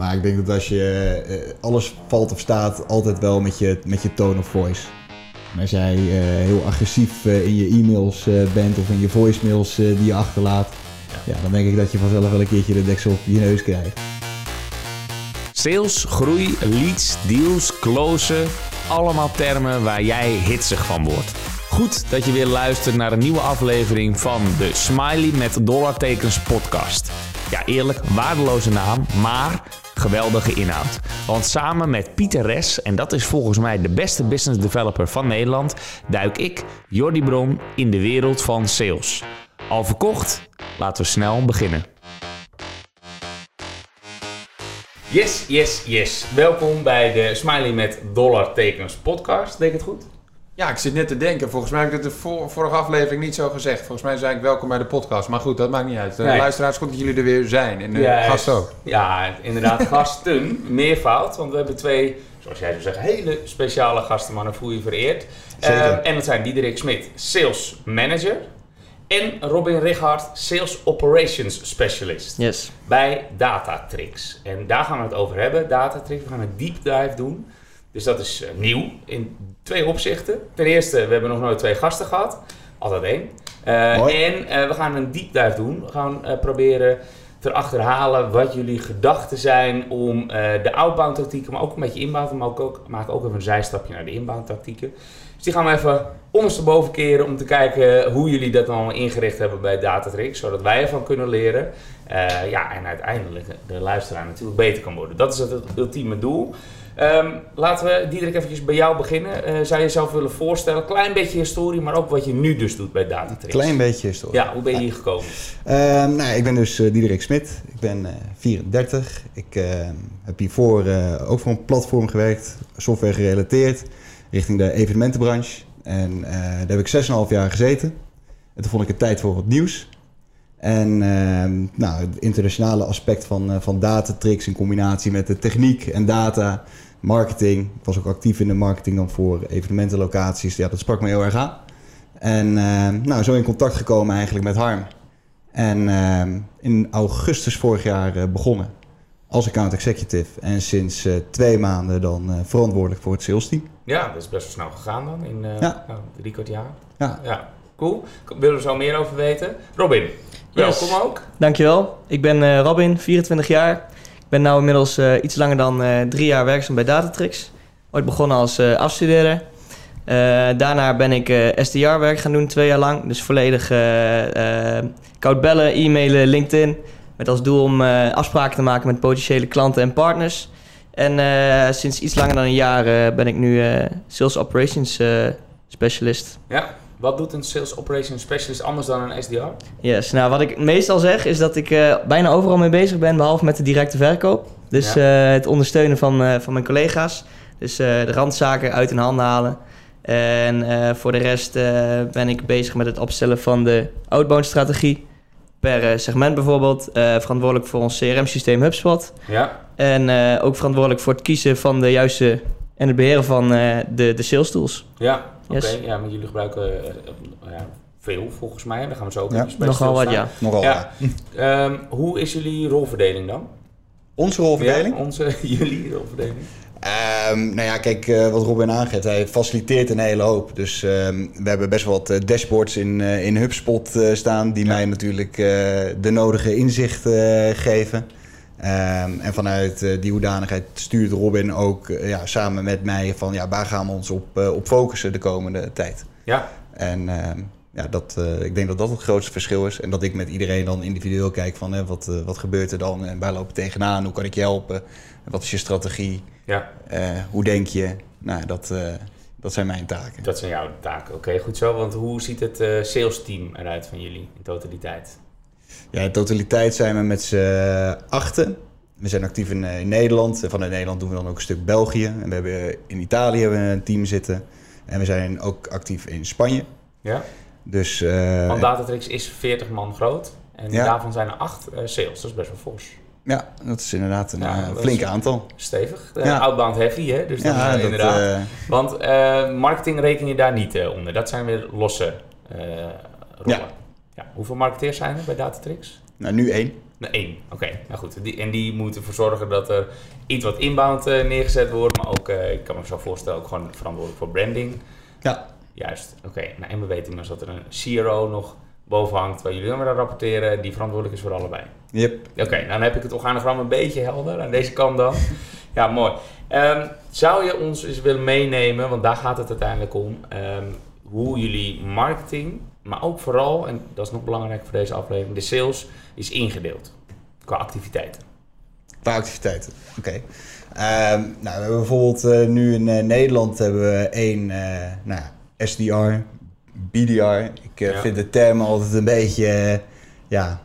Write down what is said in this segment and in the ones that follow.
Maar ik denk dat als je eh, alles valt of staat, altijd wel met je, met je tone of voice. En als jij eh, heel agressief eh, in je e-mails bent of in je voicemails die je achterlaat, ja. dan denk ik dat je vanzelf wel een keertje de deksel op je neus krijgt. Sales, groei, leads, deals, closen. Allemaal termen waar jij hitsig van wordt. Goed dat je weer luistert naar een nieuwe aflevering van de Smiley met dollartekens podcast. Ja, eerlijk, waardeloze naam, maar geweldige inhoud. Want samen met Pieter Res, en dat is volgens mij de beste business developer van Nederland, duik ik, Jordi Bron, in de wereld van sales. Al verkocht? Laten we snel beginnen. Yes, yes, yes. Welkom bij de Smiley met dollartekens podcast. Denk ik het goed? Ja, ik zit net te denken. Volgens mij heb ik het de vor- vorige aflevering niet zo gezegd. Volgens mij zei ik welkom bij de podcast. Maar goed, dat maakt niet uit. De Nee. luisteraars, goed dat jullie er weer zijn. En de Ja, gast ook. Ja, inderdaad, gasten. Meervoud, want we hebben twee, zoals jij zou zeggen, hele speciale gasten, maar dan voel je je vereerd. Zeker. Eh, en dat zijn Diederik Smit, Sales Manager. En Robin Richard, Sales Operations Specialist. Yes. Bij Datatrix. En daar gaan we het over hebben, Datatrix. We gaan een deep dive doen. Dus dat is eh, nieuw in twee opzichten. Ten eerste, we hebben nog nooit twee gasten gehad. Altijd één. Eh, en eh, we gaan een deep dive doen. We gaan proberen te achterhalen wat jullie gedachten zijn om de outbound tactieken, maar ook een beetje inbound. We maken ook, maken ook even een zijstapje naar de inbound tactieken. Dus die gaan we even ondersteboven keren om te kijken hoe jullie dat allemaal ingericht hebben bij Datatrix, zodat wij ervan kunnen leren. Ja, en uiteindelijk de luisteraar natuurlijk beter kan worden. Dat is het ultieme doel. Ehm, laten we, Diederik, eventjes bij jou beginnen. Eh, zou je jezelf willen voorstellen? Klein beetje historie, maar ook wat je nu dus doet bij Datatrix. Klein beetje historie. Ja, hoe ben je hier gekomen? Ehm, nou, ik ben dus eh, Diederik Smit. Ik ben eh, 34. Ik ehm, heb hiervoor eh, ook voor een platform gewerkt, software gerelateerd, richting de evenementenbranche. En eh, daar heb ik 6,5 jaar gezeten. En toen vond ik het tijd voor wat nieuws. En ehm, nou, het internationale aspect van, eh, van datatricks in combinatie met de techniek en data, marketing. Ik was ook actief in de marketing dan voor evenementenlocaties. Ja, dat sprak me heel erg aan. En ehm, nou, zo in contact gekomen eigenlijk met Harm. En ehm, in augustus vorig jaar eh, begonnen als account executive. En sinds eh, twee maanden dan verantwoordelijk voor het sales team. Ja, dat is best wel snel gegaan dan, in Ja. nou, drie kwart jaar. Ja, Ja, cool. Willen we zo meer over weten? Robin, welkom ook. Dankjewel. Ik ben eh, Robin, 24 jaar. Ik ben nu inmiddels eh, iets langer dan eh, drie jaar werkzaam bij Datatrix. Ooit begonnen als afstuderen. Daarna ben ik SDR-werk gaan doen, twee jaar lang. Dus volledig koud bellen, e-mailen, LinkedIn. Met als doel om afspraken te maken met potentiële klanten en partners. En sinds iets langer dan een jaar ben ik nu Sales Operations Specialist. Ja, wat doet een Sales Operations Specialist anders dan een SDR? Yes, nou wat ik meestal zeg is dat ik eh, bijna overal mee bezig ben, behalve met de directe verkoop. Dus eh, het ondersteunen van, eh, van mijn collega's. Dus de randzaken uit hun handen halen. En voor de rest ben ik bezig met het opstellen van de outbound strategie. Per segment bijvoorbeeld. Verantwoordelijk voor ons CRM-systeem HubSpot. Ja, En ook verantwoordelijk voor het kiezen van de juiste en het beheren van de, de sales tools. ja oké. Ja, maar jullie gebruiken eh, ja, veel volgens mij. Daar gaan we zo ook Ja, Nogal wat, ja. nogal. Ja. Ja. Ehm, hoe is jullie rolverdeling dan? Onze rolverdeling? Ja, onze, jullie rolverdeling. Ehm, nou ja, kijk, eh, wat Robin aangeeft, hij faciliteert een hele hoop. Dus ehm, we hebben best wel wat eh, dashboards in, eh, in HubSpot eh, staan... die Ja. mij natuurlijk eh, de nodige inzicht eh, geven. Ehm, en vanuit eh, die hoedanigheid stuurt Robin ook eh, ja, samen met mij... van ja, waar gaan we ons op, eh, op focussen de komende tijd. Ja, En ehm, ja, dat, ik denk dat dat het grootste verschil is. En dat ik met iedereen dan individueel kijk van hè, wat, wat gebeurt er dan en waar loop je tegenaan, hoe kan ik je helpen, wat is je strategie, ja, hoe denk je. Nou, dat, dat zijn mijn taken. dat zijn jouw taken. Oké, goed zo. Want hoe ziet het eh sales team eruit van jullie in totaliteit? Ja, in totaliteit zijn we met z'n achten. We zijn actief in, eh, in Nederland. En vanuit Nederland doen we dan ook een stuk België. En we hebben in Italië hebben we een team zitten. En we zijn ook actief in Spanje. Ja? Dus eh, Want Datatrix is 40 man groot. En Ja. daarvan zijn er 8 sales. Dat is best wel fors. ja, dat is inderdaad een Ja, eh, is- flink aantal. Stevig. Eh, Ja. Outbound heavy, hè? Dus Ja, eh, dat, inderdaad. eh, Want eh, marketing reken je daar niet eh, onder. Dat zijn weer losse eh rollen. Ja. Hoeveel marketeers zijn er bij Datatrix? nou, nu één. Nou, één. Oké, nou goed. Die, en die moeten ervoor zorgen dat er iets wat inbound eh, neergezet wordt. Maar ook, eh, ik kan me zo voorstellen, ook gewoon verantwoordelijk voor branding. Ja. Juist. Oké. Nou, en we weten inmiddels dat er een CRO nog boven hangt, waar jullie dan weer aan rapporteren, die verantwoordelijk is voor allebei. Yep. Oké, dan heb ik het organogram een beetje helder aan deze kant dan. ja, mooi. Ehm, zou je ons eens willen meenemen, want daar gaat het uiteindelijk om, ehm, hoe jullie marketing, maar ook vooral, en dat is nog belangrijk voor deze aflevering, de sales is ingedeeld qua activiteiten. Qua activiteiten. Oké. Ehm, nou, we hebben bijvoorbeeld eh, nu in eh, Nederland hebben we één eh, nou, SDR, BDR. Ik Ja. vind de term altijd een beetje, ja,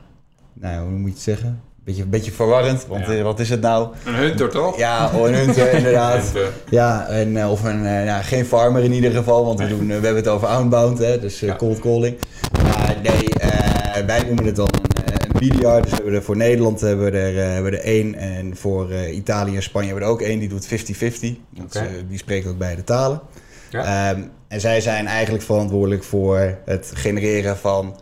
nou, hoe moet je het zeggen? Beetje, een beetje verwarrend, want Ja. eh, wat is het nou? Een hunter, toch? Ja, oh, een hunter inderdaad. Ja, en, eh, of een, eh, geen farmer in ieder geval, want we, doen, we hebben het over outbound, hè, dus Ja. cold calling. Maar nee, wij noemen het dan een, BDR, dus we hebben er voor Nederland hebben we er, hebben we er één en voor Italië en Spanje hebben we er ook één, die doet 50-50. Want, Oké. eh, die spreekt ook beide talen. Ja. Ehm, en zij zijn eigenlijk verantwoordelijk voor het genereren van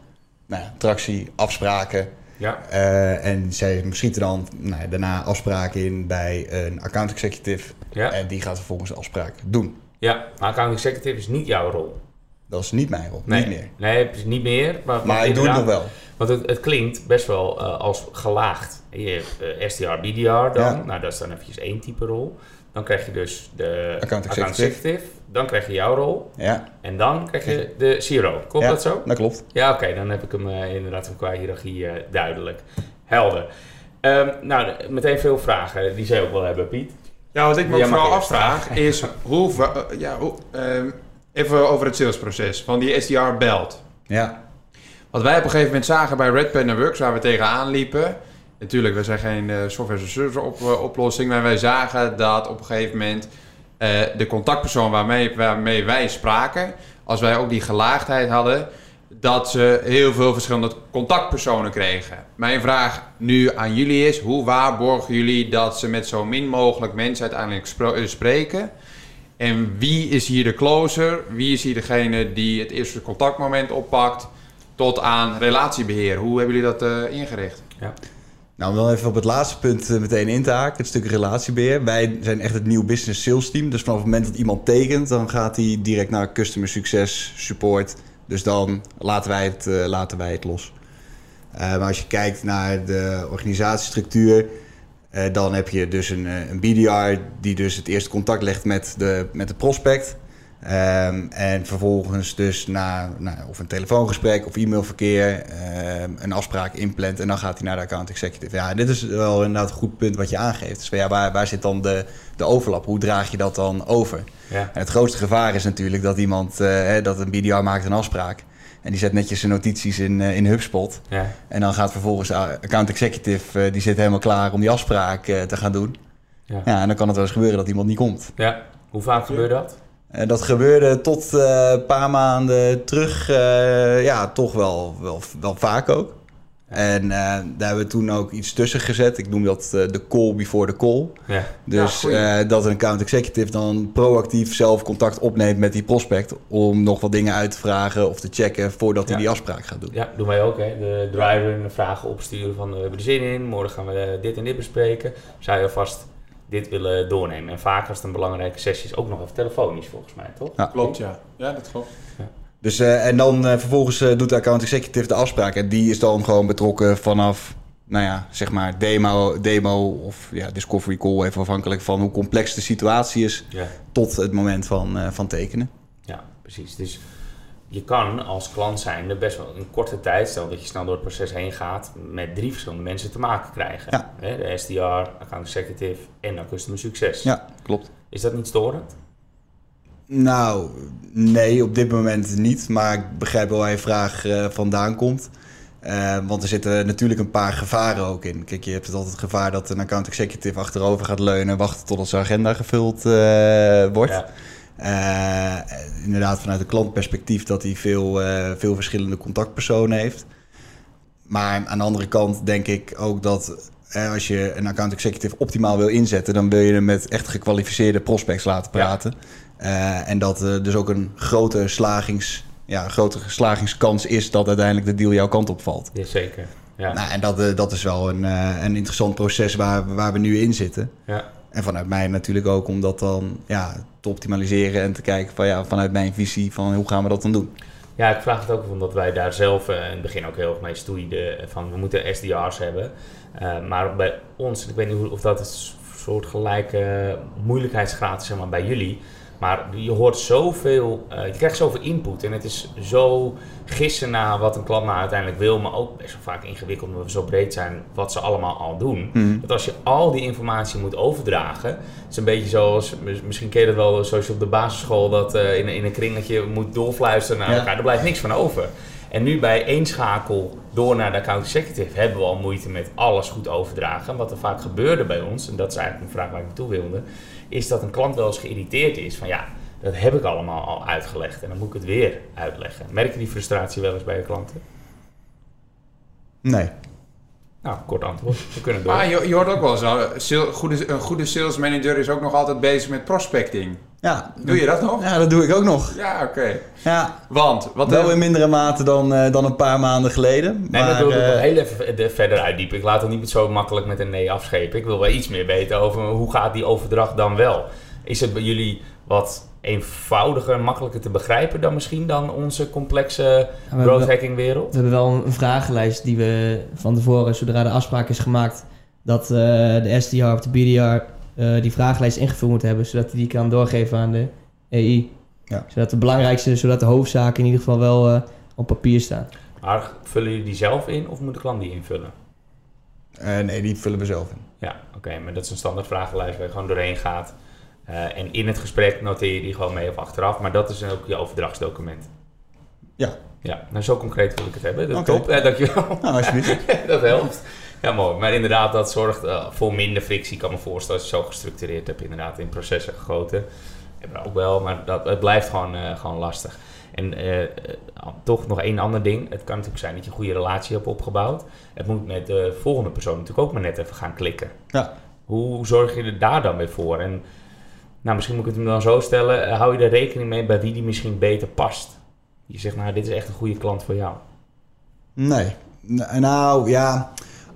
nou, tractie, afspraken. Ja, eh, en zij schieten dan nou, ja, daarna afspraken in bij een account executive. ja, En die gaat vervolgens de afspraak doen. ja. Maar account executive is niet jouw rol. Dat is niet mijn rol, Nee, niet meer. Nee, het is niet meer. Maar, Maar ik doe het nog wel. Want het, het klinkt best wel eh, als gelaagd. Je hebt eh, SDR, BDR dan. Ja. Nou, dat is dan eventjes één type rol. Dan krijg je dus de Account executive. Dan krijg je jouw rol. Ja, En dan krijg je de CRO. Klopt ja, dat zo? Dat klopt. Ja, oké. dan heb ik hem eh, inderdaad van qua hiërarchie eh, duidelijk. Helder. Ehm, nou, meteen veel vragen die zij ook wel hebben, Piet. Ja, wat ik me ook vooral afvraag is hoe, eh, ja, hoe, ehm, even over het salesproces van die SDR belt. Ja, Wat wij op een gegeven moment zagen bij Red Pen Works, waar we tegenaan liepen. Natuurlijk, we zijn geen eh, software as service op, eh, oplossing, maar wij zagen dat op een gegeven moment eh, de contactpersoon waarmee, waarmee wij spraken, als wij ook die gelaagdheid hadden, dat ze heel veel verschillende contactpersonen kregen. Mijn vraag nu aan jullie is, hoe waarborgen jullie dat ze met zo min mogelijk mensen uiteindelijk spreken? En wie is hier de closer? Wie is hier degene die het eerste contactmoment oppakt? Tot aan relatiebeheer. Hoe hebben jullie dat ingericht? Nou om dan even op het laatste punt eh, meteen in te haken, het stuk relatiebeheer. Wij zijn echt het nieuw business sales team. Dus vanaf het moment dat iemand tekent, dan gaat hij direct naar customer succes, support. Dus dan laten wij het, eh, laten wij het los. Eh, maar als je kijkt naar de organisatiestructuur, dan heb je dus een, een BDR die dus het eerste contact legt met de, met de prospect. Ehm, en vervolgens dus na nou, of een telefoongesprek of e-mailverkeer ehm, een afspraak inplant en dan gaat hij naar de account executive. Ja, dit is wel inderdaad een goed punt wat je aangeeft. Dus ja, waar, waar zit dan de, de overlap? Hoe draag je dat dan over? Ja. En het grootste gevaar is natuurlijk dat iemand, eh, hè, dat een BDR maakt een afspraak en die zet netjes zijn notities in, eh, in HubSpot. Ja. En dan gaat vervolgens de account executive, eh, die zit helemaal klaar om die afspraak eh, te gaan doen. Ja. Ja, en dan kan het wel eens gebeuren dat iemand niet komt. ja. Hoe vaak gebeurt dat? Eh, dat gebeurde tot eh, een paar maanden terug, eh, ja, toch wel, wel, wel vaak ook. En eh, daar hebben we toen ook iets tussen gezet. Ik noem dat eh, de call before the call. Ja. Dus eh, dat een account executive dan proactief zelf contact opneemt met die prospect... om nog wat dingen uit te vragen of te checken voordat hij die afspraak gaat doen. Ja, doen wij ook. Hè. De driver vragen opsturen van eh, we hebben er zin in. Morgen gaan we eh, dit en dit bespreken. Zou je alvast dit willen doornemen. En vaak als het een belangrijke sessie is, ook nog even telefonisch volgens mij, toch? Ja. Klopt, ja. Ja, dat klopt. Dus, eh, en dan eh, vervolgens eh, doet de account executive de afspraak. En die is dan gewoon betrokken vanaf, nou ja, zeg maar demo, demo of ja, discovery call. Even afhankelijk van hoe complex de situatie is Ja. tot het moment van, eh, van tekenen. Ja, precies. Dus je kan als klant zijnde best wel in korte tijd, stel dat je snel door het proces heen gaat, met drie verschillende mensen te maken krijgen. Ja. De SDR, account executive en dan customer succes. Ja, klopt. Is dat niet storend? Nou, nee, op dit moment niet. Maar ik begrijp wel waar je vraag eh, vandaan komt. Eh, want er zitten natuurlijk een paar gevaren ook in. Kijk, je hebt het altijd het gevaar dat een account executive achterover gaat leunen... wachten totdat zijn agenda gevuld eh, wordt. Ja. Eh, inderdaad, vanuit een klantperspectief dat hij veel, eh, veel verschillende contactpersonen heeft. Maar aan de andere kant denk ik ook dat als je een account executive optimaal wil inzetten, dan wil je hem met echt gekwalificeerde prospects laten praten. Eh, en dat er dus ook een grote, slagings, ja, grote slagingskans is dat uiteindelijk de deal jouw kant op valt. Ja, zeker. Ja. Nou, en dat, dat is wel een, een interessant proces waar, waar we nu in zitten. Ja. En vanuit mij natuurlijk ook om dat dan ja, te optimaliseren en te kijken van ja, vanuit mijn visie van hoe gaan we dat dan doen. Ja, ik vraag het ook omdat wij daar zelf eh, in het begin ook heel erg mee stoeiden. eh, Van we moeten SDR's hebben. Eh, maar bij ons, ik weet niet of dat een soort gelijke moeilijkheidsgraad is zeg maar, bij jullie. Maar je hoort zoveel, eh, je krijgt zoveel input. En het is zo gissen naar wat een klant nou uiteindelijk wil. Maar ook best wel vaak ingewikkeld omdat we zo breed zijn wat ze allemaal al doen. Mhm. Dat als je al die informatie moet overdragen. Het is een beetje zoals, mis- misschien ken je dat wel, zoals je op de basisschool dat eh, in, in een kringetje moet doorfluisteren naar Ja. elkaar. Er blijft niks van over. En nu bij één schakel door naar de account executive hebben we al moeite met alles goed overdragen. En wat er vaak gebeurde bij ons, en dat is eigenlijk een vraag waar ik naartoe wilde, is dat een klant wel eens geïrriteerd is van ja, dat heb ik allemaal al uitgelegd en dan moet ik het weer uitleggen. Merk je die frustratie wel eens bij je klanten? Nee. Nou, kort antwoord. We kunnen door. Maar je, je hoort ook wel zo, sale- goede, een goede sales manager is ook nog altijd bezig met prospecting. Ja, Doe je dat nog? ja, dat doe ik ook nog. Ja, oké. Ja, Want, wat wel in mindere mate dan, eh, dan een paar maanden geleden. Nee, maar, dat wil ik wel heel even de- verder uitdiepen. Ik laat het niet zo makkelijk met een nee afschepen. Ik wil wel iets meer weten over hoe gaat die overdracht dan wel. Is het bij jullie wat eenvoudiger, makkelijker te begrijpen dan misschien dan onze complexe growth hacking wereld? We hebben wel een vragenlijst die we van tevoren, zodra de afspraak is gemaakt, dat eh, de SDR of de BDR eh, die vragenlijst ingevuld moet hebben, zodat hij die kan doorgeven aan de EI. Ja. Zodat de belangrijkste, zodat de hoofdzaken in ieder geval wel eh, op papier staan. Maar vullen jullie die zelf in of moet de klant die invullen? eh, nee, die vullen we zelf in. Ja, oké, maar dat is een standaard vragenlijst waar je gewoon doorheen gaat. Eh, en in het gesprek noteer je die gewoon mee of achteraf, maar dat is ook je overdrachtsdocument. Ja. Ja, nou zo concreet wil ik het hebben. Dat. Top, eh, dankjewel. Nou, alsjeblieft. dat helpt. Ja, mooi. Maar inderdaad, dat zorgt eh, voor minder frictie. Ik kan me voorstellen als je zo gestructureerd hebt, inderdaad, in processen gegoten. Hebben we ook wel, maar dat, het blijft gewoon, eh, gewoon lastig. En eh, toch nog één ander ding. Het kan natuurlijk zijn dat je een goede relatie hebt opgebouwd. Het moet met de volgende persoon natuurlijk ook maar net even gaan klikken. Ja. Hoe zorg je er daar dan weer voor? En nou, misschien moet ik het hem dan zo stellen. hou je er rekening mee bij wie die misschien beter past? Je zegt, nou, dit is echt een goede klant voor jou. Nee. Nou ja,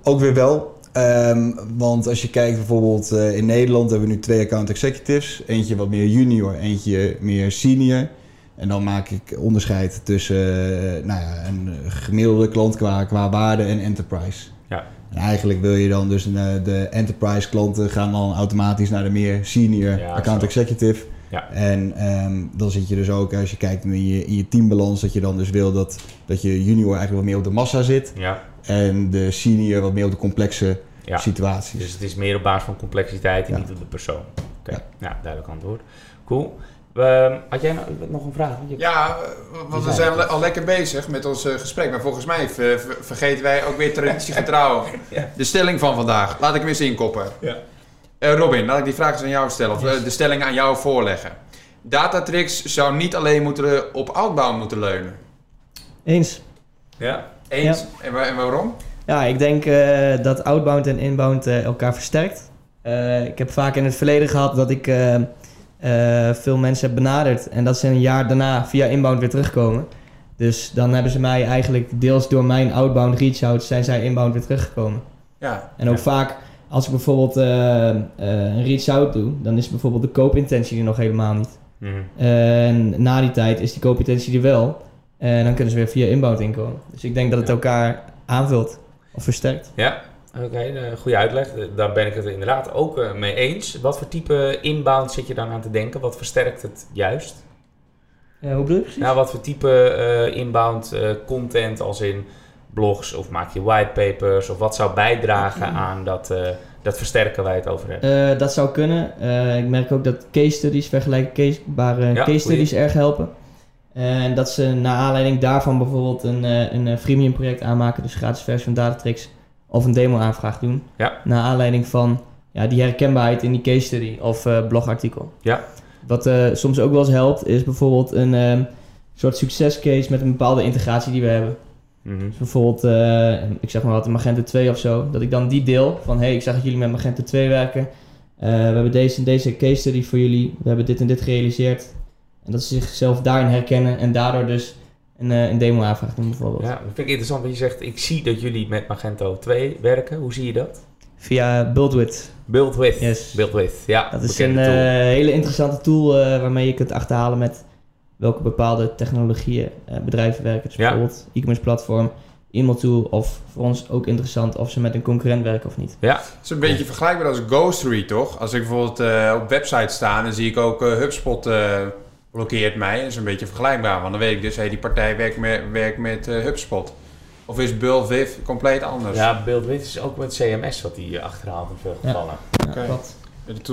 ook weer wel. Ehm, want als je kijkt bijvoorbeeld eh, in Nederland hebben we nu twee account executives. Eentje wat meer junior, eentje meer senior. En dan maak ik onderscheid tussen eh, nou ja, een gemiddelde klant qua, qua waarde en enterprise. Ja. En eigenlijk wil je dan dus eh, de enterprise klanten gaan dan automatisch naar de meer senior Ja, account zo. executive. Ja. En ehm, dan zit je dus ook, als je kijkt in je, in je teambalans, dat je dan dus wil dat, dat je junior eigenlijk wat meer op de massa zit. Ja, En de senior wat meer op de complexe ja. situaties. Dus het is meer op basis van complexiteit en Ja. niet op de persoon. Oké, Ja. ja. duidelijk antwoord. Cool. Ehm, had jij nou nog een vraag? Je- Ja, eh, want we zijn al lekker bezig met ons eh, gesprek. Maar volgens mij ver- ver- vergeten wij ook weer traditiegetrouw Ja. de stelling van vandaag. Laat ik hem eens inkoppen. Ja. Eh, Robin, laat ik die vraag eens aan jou stellen. Of eh, de stelling aan jou voorleggen. Datatrix zou niet alleen moeten op outbound moeten leunen. Eens. Ja? Eens? En, wa- en waarom? Ja, ik denk eh, dat outbound en inbound eh, elkaar versterkt. Eh, ik heb vaak in het verleden gehad dat ik eh, eh, veel mensen heb benaderd en dat ze een jaar daarna via inbound weer terugkomen. Dus dan hebben ze mij eigenlijk deels door mijn outbound reach-out zijn zij inbound weer teruggekomen. Ja. En ook Ja. vaak als ik bijvoorbeeld eh, eh, een reach-out doe, dan is bijvoorbeeld de koopintentie er nog helemaal niet. Mhm. En na die tijd is die koopintentie er wel. En dan kunnen ze weer via inbound inkomen. Dus ik denk dat het Ja. elkaar aanvult of versterkt. Ja, oké, eh, goede uitleg. Daar ben ik het inderdaad ook eh, mee eens. Wat voor type inbound zit je dan aan te denken? Wat versterkt het juist? Ja, hoe bedoel je precies? Nou, wat voor type eh, inbound eh, content als in blogs of maak je whitepapers of wat zou bijdragen aan dat, eh, dat versterken waar je het over hebt? Eh, dat zou kunnen. Eh, ik merk ook dat case studies, vergelijkbare Ja, case studies erg helpen. En dat ze naar aanleiding daarvan bijvoorbeeld een, een freemium project aanmaken, dus gratis versie van Datatrix, of een demo aanvraag doen. Ja. Naar aanleiding van ja, die herkenbaarheid in die case study of blogartikel. Ja. Wat soms ook wel eens helpt, is bijvoorbeeld een ehm, soort succescase met een bepaalde integratie die we hebben. Dus bijvoorbeeld, eh, ik zeg maar wat, een Magento 2 of zo. Dat ik dan die deel van, hey, ik zag dat jullie met Magento 2 werken. Eh, we hebben deze en deze case study voor jullie. We hebben dit en dit gerealiseerd. En dat ze zichzelf daarin herkennen en daardoor dus een, eh, een demo aanvraag doen bijvoorbeeld. Ja, dat vind ik interessant wat je zegt. Ik zie dat jullie met Magento 2 werken. Hoe zie je dat? Via BuildWith. Build with. Yes. Build with, ja. Dat is een hele interessante tool waarmee je kunt achterhalen met welke bepaalde technologieën eh, bedrijven werken. Dus Ja. bijvoorbeeld e-commerce platform, e-mail tool of voor ons ook interessant of ze met een concurrent werken of niet. Het is een beetje vergelijkbaar als Ghostery, toch? Als ik bijvoorbeeld eh, op websites sta, dan zie ik ook eh, HubSpot eh, blokkeert mij. Dat is een beetje vergelijkbaar, want dan weet ik dus, hey, die partij werkt met, werkt met eh, HubSpot. Of is BullViv compleet anders? Ja, Build with is ook met CMS wat die achterhaalt in veel Ja. gevallen. Ja, Oké. klopt.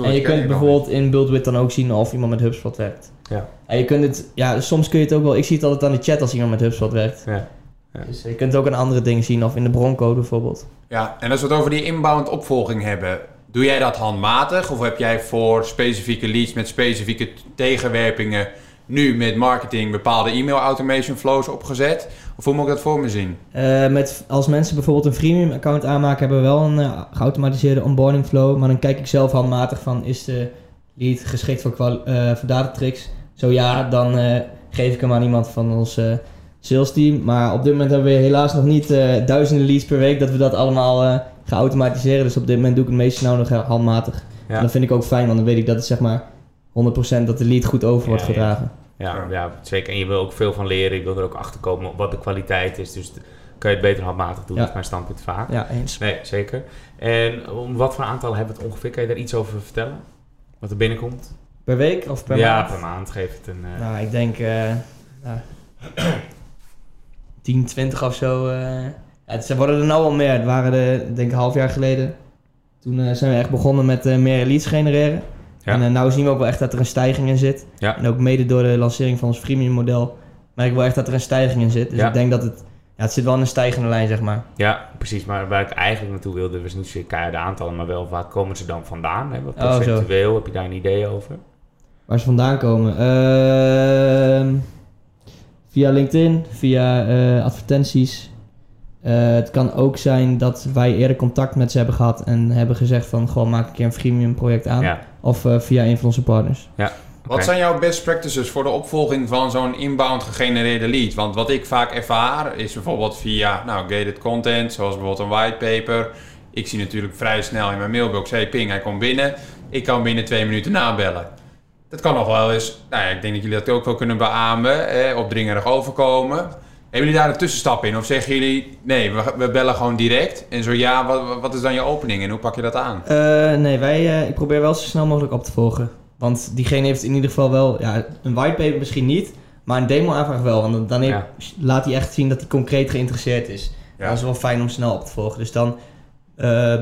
En je kunt bijvoorbeeld in BuildWith dan ook zien of iemand met HubSpot werkt. Ja. En je kunt het, ja, soms kun je het ook wel, ik zie het altijd aan de chat als iemand met HubSpot werkt. Ja. Ja. Dus je kunt het ook aan andere dingen zien of in de broncode bijvoorbeeld. Ja, en als we het over die inbound opvolging hebben, doe jij dat handmatig? Of heb jij voor specifieke leads met specifieke tegenwerpingen nu met marketing bepaalde e-mail automation flows opgezet? Of hoe moet ik dat voor me zien? Eh, met, als mensen bijvoorbeeld een freemium account aanmaken, hebben we wel een eh, geautomatiseerde onboarding flow. Maar dan kijk ik zelf handmatig van, is de lead geschikt voor, eh voor datatricks? Zo ja, dan eh, geef ik hem aan iemand van ons sales team. Maar op dit moment hebben we helaas nog niet eh, duizenden leads per week dat we dat allemaal eh gaan automatiseren. Dus op dit moment doe ik het meeste nou nog handmatig. Ja. En dat vind ik ook fijn, want dan weet ik dat het zeg maar 100% dat de lead goed over wordt Ja, ja. Ja, ja, zeker. En je wil ook veel van leren. Je wil er ook achter komen wat de kwaliteit is. Dus kan je het beter handmatig doen. Ja. Dat is mijn standpunt vaak. Ja, eens. Nee, zeker. En om wat voor aantallen hebben we het ongeveer? Kan je daar iets over vertellen? Wat er binnenkomt? Per week of per ja, maand? per maand. Geef het een... eh, Nou, ik denk eh nou, 10, 20 of zo. eh. ja, het worden er nou al meer. Het waren er, denk ik, een half jaar geleden. Toen eh, zijn we echt begonnen met meer leads genereren. En eh, nu zien we ook wel echt dat er een stijging in zit. En ook mede door de lancering van ons freemium model merk ik wel echt dat er een stijging in zit. Dus ik denk dat het, ja, het zit wel in een stijgende lijn, zeg maar. Ja, precies. Maar waar ik eigenlijk naartoe wilde, was niet zozeer keiharde aantallen, maar wel waar komen ze dan vandaan? Hè? Wat Oh, procentueel, heb je daar een idee over? Waar ze vandaan komen. Ehm, via LinkedIn, via eh, advertenties. Eh, het kan ook zijn dat wij eerder contact met ze hebben gehad en hebben gezegd van gewoon maak een keer een freemium project aan. Ja, Of eh, via een van onze partners. Wat zijn jouw best practices voor de opvolging van zo'n inbound gegenereerde lead? Want wat ik vaak ervaar is bijvoorbeeld via nou, gated content, zoals bijvoorbeeld een whitepaper. Ik zie natuurlijk vrij snel in mijn mailbox, hey ping, hij komt binnen. Ik kan binnen twee minuten nabellen. Dat kan nog wel eens, nou ja, ik denk dat jullie dat ook wel kunnen beamen, eh, opdringerig overkomen. Hebben jullie daar een tussenstap in? Of zeggen jullie, nee, we, we bellen gewoon direct? En zo ja, wat, wat is dan je opening en hoe pak je dat aan? Eh, nee, wij, eh, ik probeer wel zo snel mogelijk op te volgen. Want diegene heeft in ieder geval wel, ja, een whitepaper misschien niet, maar een demo aanvraag wel. Want dan- dan heeft- Ja. laat hij echt zien dat hij concreet geïnteresseerd is. Ja. Dat is wel fijn om snel op te volgen. Dus dan eh,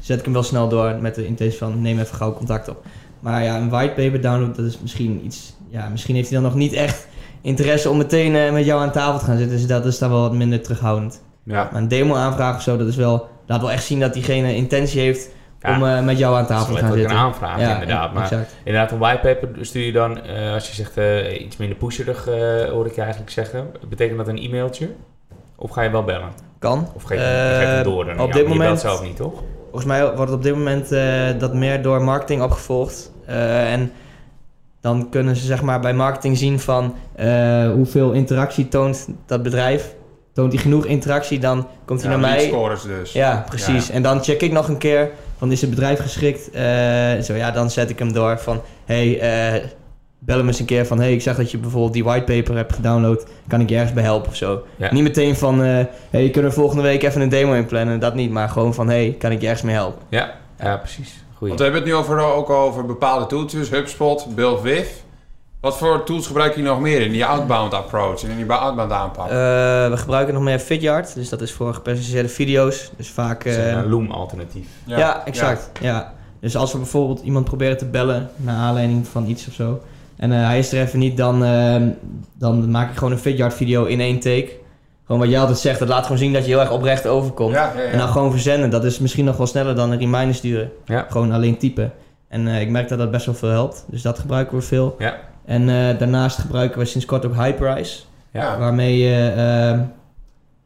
zet ik hem wel snel door met de intentie van neem even gauw contact op. Maar ja, een whitepaper download, dat is misschien iets... Ja, misschien heeft hij dan nog niet echt interesse om meteen eh, met jou aan tafel te gaan zitten. Dus dat is dan wel wat minder terughoudend. ja. Maar een demo aanvraag of zo, dat is wel... Laat wel echt zien dat diegene intentie heeft Ja, om eh, met jou aan dat is tafel te gaan zitten. een aanvraag, inderdaad. Maar exact. inderdaad, een whitepaper stuur je dan, eh, als je zegt iets minder pusherig, hoor ik je eigenlijk zeggen. Betekent dat een e-mailtje? Of ga je wel bellen? Kan. Of geef je, het door dan? op dit je moment- belt zelf niet, toch? Volgens mij wordt het op dit moment dat meer door marketing opgevolgd. En dan kunnen ze zeg maar bij marketing zien van eh, hoeveel interactie toont dat bedrijf. Toont hij genoeg interactie, dan komt hij Ja, naar mij. scores dus. Ja, precies. En dan check ik nog een keer van is het bedrijf geschikt? Eh, zo ja, dan zet ik hem door van hey, eh, bel hem eens een keer van hey, ik zag dat je bijvoorbeeld die whitepaper hebt gedownload. Kan ik je ergens bij helpen of zo? Ja. Niet meteen van eh hey, kunnen we volgende week even een demo inplannen? Dat niet, maar gewoon van hey, kan ik je ergens mee helpen? Ja, ja precies. Goeie. Want we hebben het nu over, ook over bepaalde tooltjes, HubSpot, BuildWith. Wat voor tools gebruiken jullie nog meer in die outbound approach en in die outbound aanpak? Eh, we gebruiken nog meer Vidyard, dus dat is voor gepersonaliseerde video's. Dus vaak... Is eh, een Loom-alternatief. ja, exact. Ja. Dus als we bijvoorbeeld iemand proberen te bellen naar aanleiding van iets of zo. En eh, hij is er even niet, dan, dan maak ik gewoon een Vidyard video in één take. Gewoon wat jij altijd zegt, dat laat gewoon zien dat je heel erg oprecht overkomt. Ja, ja, ja. En dan gewoon verzenden, dat is misschien nog wel sneller dan een reminder sturen. Ja. Gewoon alleen typen. En eh, ik merk dat dat best wel veel helpt. Dus dat gebruiken we veel. Ja. En eh, daarnaast gebruiken we sinds kort ook Hyperice. Ja. Waarmee je ehm,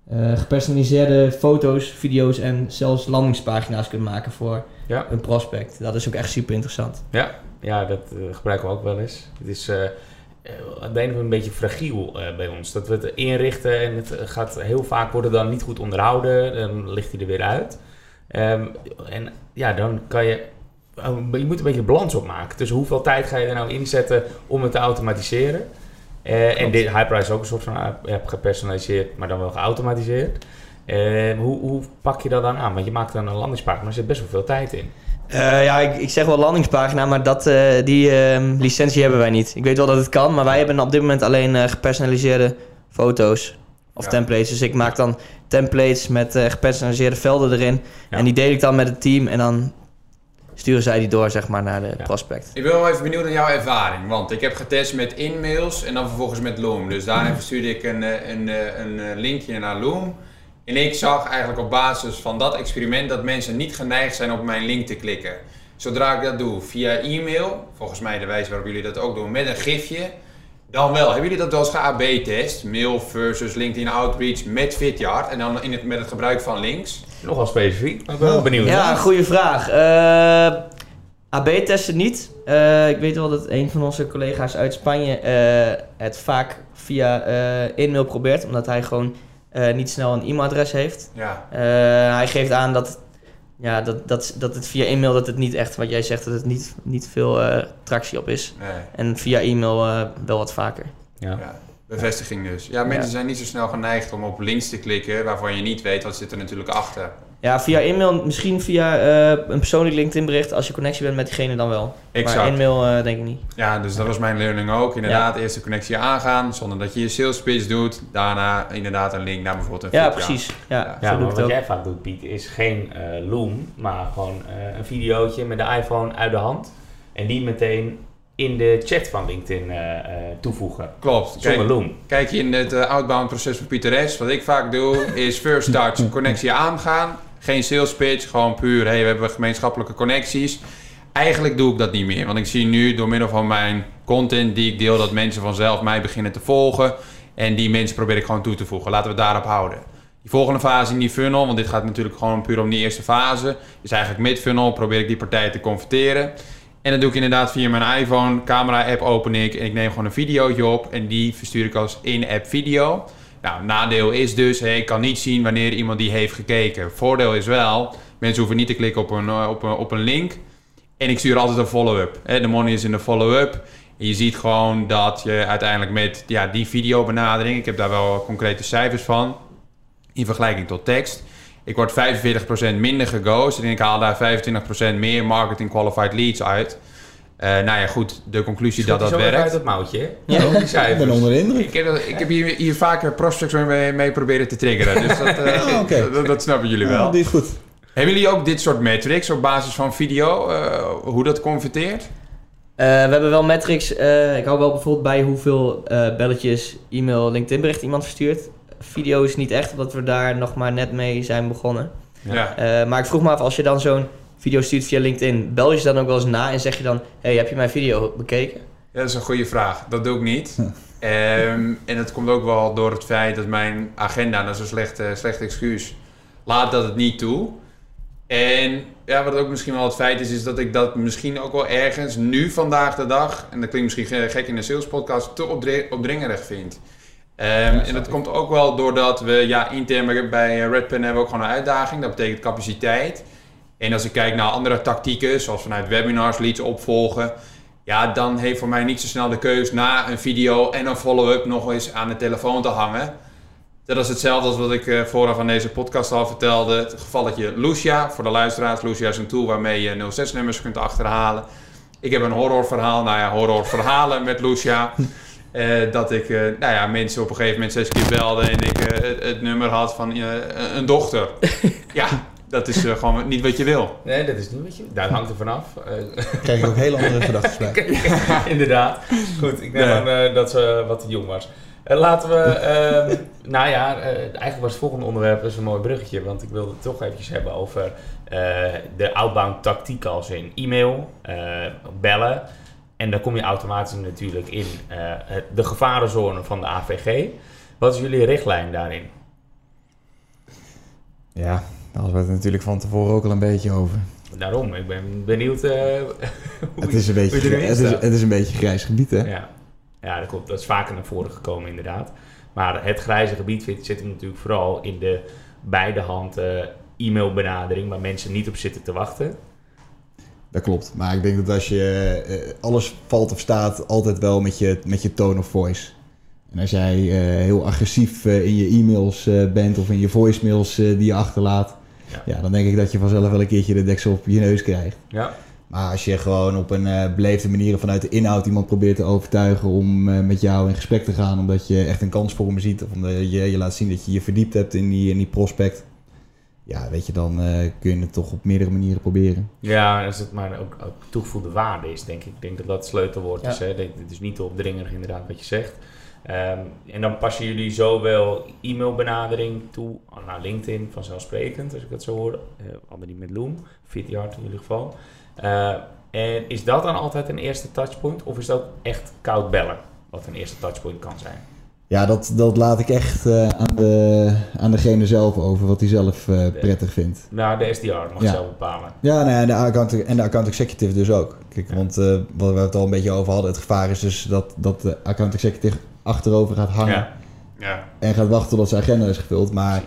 eh, gepersonaliseerde foto's, video's en zelfs landingspagina's kunt maken voor Ja. een prospect. Dat is ook echt super interessant. Ja, ja dat gebruiken we ook wel eens. Het is, aan de ene kant een beetje fragiel eh, bij ons. Dat we het inrichten en het gaat heel vaak worden dan niet goed onderhouden. Dan ligt hij er weer uit. Ehm, en ja, dan kan je... oh, Je moet een beetje balans opmaken. Dus hoeveel tijd ga je er nou inzetten om het te automatiseren? Eh, en dit Hyperice is ook een soort van app gepersonaliseerd, maar dan wel geautomatiseerd. Eh, hoe, hoe pak je dat dan aan? Want je maakt dan een landingspagina, maar er zit best wel veel tijd in. Eh, ja, ik, ik zeg wel landingspagina, maar dat, eh, die ehm, licentie hebben wij niet. Ik weet wel dat het kan, maar wij hebben op dit moment alleen eh, gepersonaliseerde foto's of Ja. templates. Dus ik maak dan templates met eh, gepersonaliseerde velden erin. Ja. En die deel ik dan met het team en dan sturen zij die door zeg maar, naar de Ja. prospect. Ik ben wel even benieuwd naar jouw ervaring. Want ik heb getest met InMails en dan vervolgens met Loom. Dus daarin verstuurde ik een, eh, een, eh, een eh, linkje naar Loom. En ik zag eigenlijk op basis van dat experiment dat mensen niet geneigd zijn op mijn link te klikken. Zodra ik dat doe via e-mail, volgens mij de wijze waarop jullie dat ook doen, met een gifje, dan wel. Hebben jullie dat wel eens ge-AB-test? Mail versus LinkedIn Outreach met Vidyard en dan in het, met het gebruik van links? Nogal specifiek, maar ik ben wel Oh. benieuwd. Ja, goede vraag. Eh, AB testen niet. Eh, ik weet wel dat een van onze collega's uit Spanje eh, het vaak via eh e-mail probeert, omdat hij gewoon eh, niet snel een e-mailadres heeft. Ja. Eh, hij geeft aan dat, ja, dat, dat, dat het via e-mail dat het niet echt, wat jij zegt, dat het niet, niet veel eh, tractie op is. Nee. En via e-mail eh, wel wat vaker. Ja. Ja, bevestiging dus. Ja, mensen Ja. zijn niet zo snel geneigd om op links te klikken waarvan je niet weet wat zit er natuurlijk achter. Ja, via e-mail, misschien via eh, een persoonlijk LinkedIn bericht. Als je connectie bent met diegene dan wel. Maar Exact. e-mail eh, denk ik niet. Ja, dus dat was mijn learning ook. Inderdaad, eerst de connectie aangaan zonder dat je je sales pitch doet. Daarna inderdaad een link naar bijvoorbeeld een Ja, Fitja. precies. Ja, Ja, maar wat jij vaak doet, Piet, is geen eh, Loom, maar gewoon eh, een videootje met de iPhone uit de hand. En die meteen in de chat van LinkedIn eh, eh, toevoegen. Klopt. Zonder Loom. kijk je in het outbound proces van Pieter S. Wat ik vaak doe, is first touch, connectie aangaan. Geen sales pitch, gewoon puur, hey, we hebben gemeenschappelijke connecties. Eigenlijk doe ik dat niet meer, want ik zie nu door middel van mijn content die ik deel, dat mensen vanzelf mij beginnen te volgen. En die mensen probeer ik gewoon toe te voegen. Laten we daarop houden. Die volgende fase in die funnel, want dit gaat natuurlijk gewoon puur om die eerste fase, is eigenlijk mid-funnel, probeer ik die partijen te converteren. En dat doe ik inderdaad via mijn iPhone, camera-app open ik en ik neem gewoon een videootje op en die verstuur ik als in-app video. Nou, nadeel is dus, hè, ik kan niet zien wanneer iemand die heeft gekeken. Voordeel is wel, mensen hoeven niet te klikken op een, eh, op een, op een link. En ik stuur altijd een follow-up. De money is in de follow-up. Je ziet gewoon dat je uiteindelijk met ja, die videobenadering, ik heb daar wel concrete cijfers van, in vergelijking tot tekst. Ik word 45% minder geghost en ik haal daar 25% meer marketing qualified leads uit. Eh, nou ja, goed, de conclusie dat dat werkt. uit het mouwtje? Ja. Ook die Ik ben onder de indruk. Ik heb, dat- ik heb hier, hier vaker prospects mee, mee proberen te triggeren. Dus dat, eh, Ah, oké. dat, dat snappen jullie Ja, wel. die is goed. Hebben jullie ook dit soort metrics op basis van video? eh, hoe dat converteert? Eh, we hebben wel metrics. eh, ik hou wel bijvoorbeeld bij hoeveel eh, belletjes, e-mail, LinkedIn bericht iemand verstuurt. Video is niet echt, omdat we daar nog maar net mee zijn begonnen. Ja. Ja. Eh, maar ik vroeg me af, als je dan zo'n video stuurt via LinkedIn, bel je ze dan ook wel eens na en zeg je dan: Hey, heb je mijn video bekeken? Ja, dat is een goede vraag. Dat doe ik niet. Ehm, en dat komt ook wel door het feit dat mijn agenda, dat is een slecht, eh, slecht excuus, laat dat het niet toe. En ja, wat ook misschien wel het feit is, is dat ik dat misschien ook wel ergens nu vandaag de dag, en dat klinkt misschien ge- gek in een sales podcast, te opdringerig vind. Ehm, en dat ik. komt ook wel doordat we, ja, intern bij- bij Redpen hebben we ook gewoon een uitdaging. Dat betekent capaciteit. En als ik kijk naar andere tactieken, zoals vanuit webinars, leads opvolgen, ja, dan heeft voor mij niet zo snel de keus na een video en een follow-up nog eens aan de telefoon te hangen. Dat is hetzelfde als wat ik eh, vooraf aan deze podcast al vertelde. Het gevalletje Lucia. Voor de luisteraars, Lucia is een tool waarmee je 06-nummers kunt achterhalen. Ik heb een horrorverhaal, nou ja, horrorverhalen met Lucia. Eh, dat ik eh, nou ja, mensen op een gegeven moment zes keer belde en ik het, het nummer had van een dochter. ja, dat is eh, gewoon niet wat je wil. Nee, dat is niet wat je... Daar hangt er vanaf. Eh, Krijg ik ook hele andere gedachten bij. Inderdaad. Goed, ik Nee. aan eh, dat ze wat te jong was. Eh, laten we, ehm, nou ja, eh, eigenlijk was het volgende onderwerp dus een mooi bruggetje, want ik wilde het toch eventjes hebben over eh, de outbound tactiek als in e-mail, eh, bellen. En dan kom je automatisch natuurlijk in eh, de gevarenzone van de AVG. Wat is jullie richtlijn daarin? Ja, daar hadden we het natuurlijk van tevoren ook al een beetje over. Daarom, ik ben benieuwd eh, hoe Het is een beetje, je het is, het is een beetje grijs gebied, hè? Ja. Ja, dat, klopt. dat is vaker naar voren gekomen inderdaad. Maar het grijze gebied zit, zit hem natuurlijk vooral in de beide hand eh, e-mailbenadering... waar mensen niet op zitten te wachten. Dat klopt. Maar ik denk dat als je eh, alles valt of staat, altijd wel met je, met je tone of voice. En als jij heel agressief in je e-mails bent of in je voicemails die je achterlaat, Ja. ja. dan denk ik dat je vanzelf wel een keertje de deksel op je neus krijgt. Ja, Maar als je gewoon op een eh, beleefde manier vanuit de inhoud iemand probeert te overtuigen om eh, met jou in gesprek te gaan, omdat je echt een kans voor hem ziet of omdat je je laat zien dat je je verdiept hebt in die, in die prospect, ja, weet je, dan eh, kun je het toch op meerdere manieren proberen. ja als het maar ook, ook toegevoegde waarde is, denk ik. Ik denk dat dat het sleutelwoord Ja. is. Hè? Het is niet te opdringerig inderdaad wat je zegt. Ehm, en dan passen jullie zowel e-mailbenadering toe naar LinkedIn, vanzelfsprekend, als ik dat zo hoor. Uh, hadden die met Loom, Vidyard in jullie geval. Eh, en is dat dan altijd een eerste touchpoint? Of is dat echt koud bellen, wat een eerste touchpoint kan zijn? Ja, dat, dat laat ik echt eh, aan, de, aan degene zelf over, wat hij zelf eh, prettig vindt. Nou, de SDR mag Ja. zelf bepalen. Ja, nee, en, de account, en de account executive dus ook. Kijk, Ja. want eh, wat we het al een beetje over hadden, het gevaar is dus dat, dat de account executive achterover gaat hangen Ja. Ja, en gaat wachten tot zijn agenda is gevuld. Maar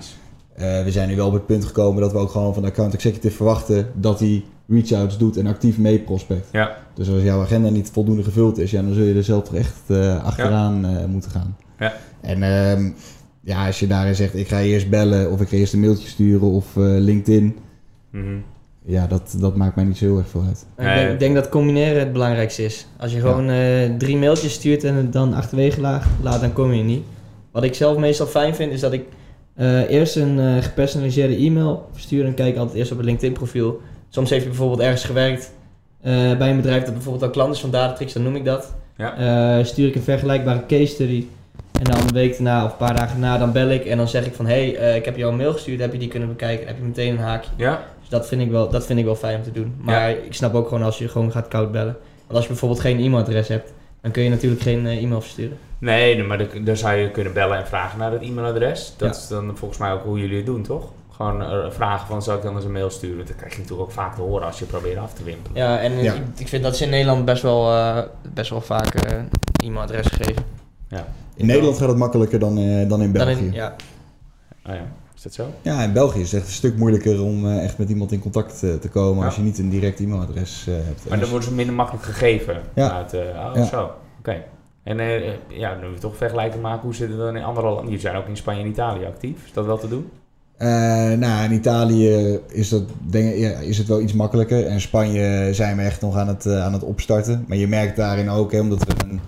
eh, we zijn nu wel op het punt gekomen dat we ook gewoon van de account executive verwachten dat hij reach-outs doet en actief mee prospect. Ja, Dus als jouw agenda niet voldoende gevuld is, ja, dan zul je er zelf toch echt eh, achteraan eh, moeten gaan. Ja. En ehm, ja, als je daarin zegt, ik ga eerst bellen of ik ga eerst een mailtje sturen of LinkedIn. Mhm. Ja, dat, dat maakt mij niet zo heel erg veel uit. Ik denk, ik denk dat combineren het belangrijkste is. Als je gewoon eh, drie mailtjes stuurt en het dan achterwege laat, dan kom je niet. Wat ik zelf meestal fijn vind, is dat ik eh, eerst een eh, gepersonaliseerde e-mail verstuur. En kijk altijd eerst op het LinkedIn profiel. Soms heeft je bijvoorbeeld ergens gewerkt eh, bij een bedrijf dat bijvoorbeeld al klant is van Datatrix, dan noem ik dat. Ja. Eh, stuur ik een vergelijkbare case study. En dan een week daarna of een paar dagen na, dan bel ik en dan zeg ik van... Hé, hey, eh, ik heb jou een mail gestuurd, heb je die kunnen bekijken? Heb je meteen een haakje? Ja, dat vind ik wel, dat vind ik wel fijn om te doen. Maar ik snap ook gewoon als je gewoon gaat koud bellen. Want als je bijvoorbeeld geen e-mailadres hebt, dan kun je natuurlijk geen eh, e-mail versturen. Nee, maar dan, dan zou je kunnen bellen en vragen naar het e-mailadres. Dat Ja. is dan volgens mij ook hoe jullie het doen, toch? Gewoon eh, vragen van, zal ik dan eens een mail sturen? Dat krijg je natuurlijk ook vaak te horen als je probeert af te wimpelen. Ja, en Ja. Ik, ik vind dat ze in Nederland best wel, eh, best wel vaak eh, e-mailadres geven. In Nederland gaat het makkelijker dan, eh, dan in Dan België. in- ja. Ah ja, is dat zo? Ja, in België is het echt een stuk moeilijker om eh, echt met iemand in contact eh, te komen Ja. als je niet een direct e-mailadres eh, hebt. Maar dan als- worden ze minder makkelijk gegeven. Ja. Uit, oh, Ja. zo. Oké. En eh, ja, nu we toch vergelijking maken, hoe zit het dan in andere landen? Jullie zijn ook in Spanje en Italië actief. Is dat wel te doen? Nou, in Italië is, dat, denk, ik, ja, is het wel iets makkelijker. En in Spanje zijn we echt nog aan het, aan het opstarten. Maar je merkt daarin ook, hè, omdat we een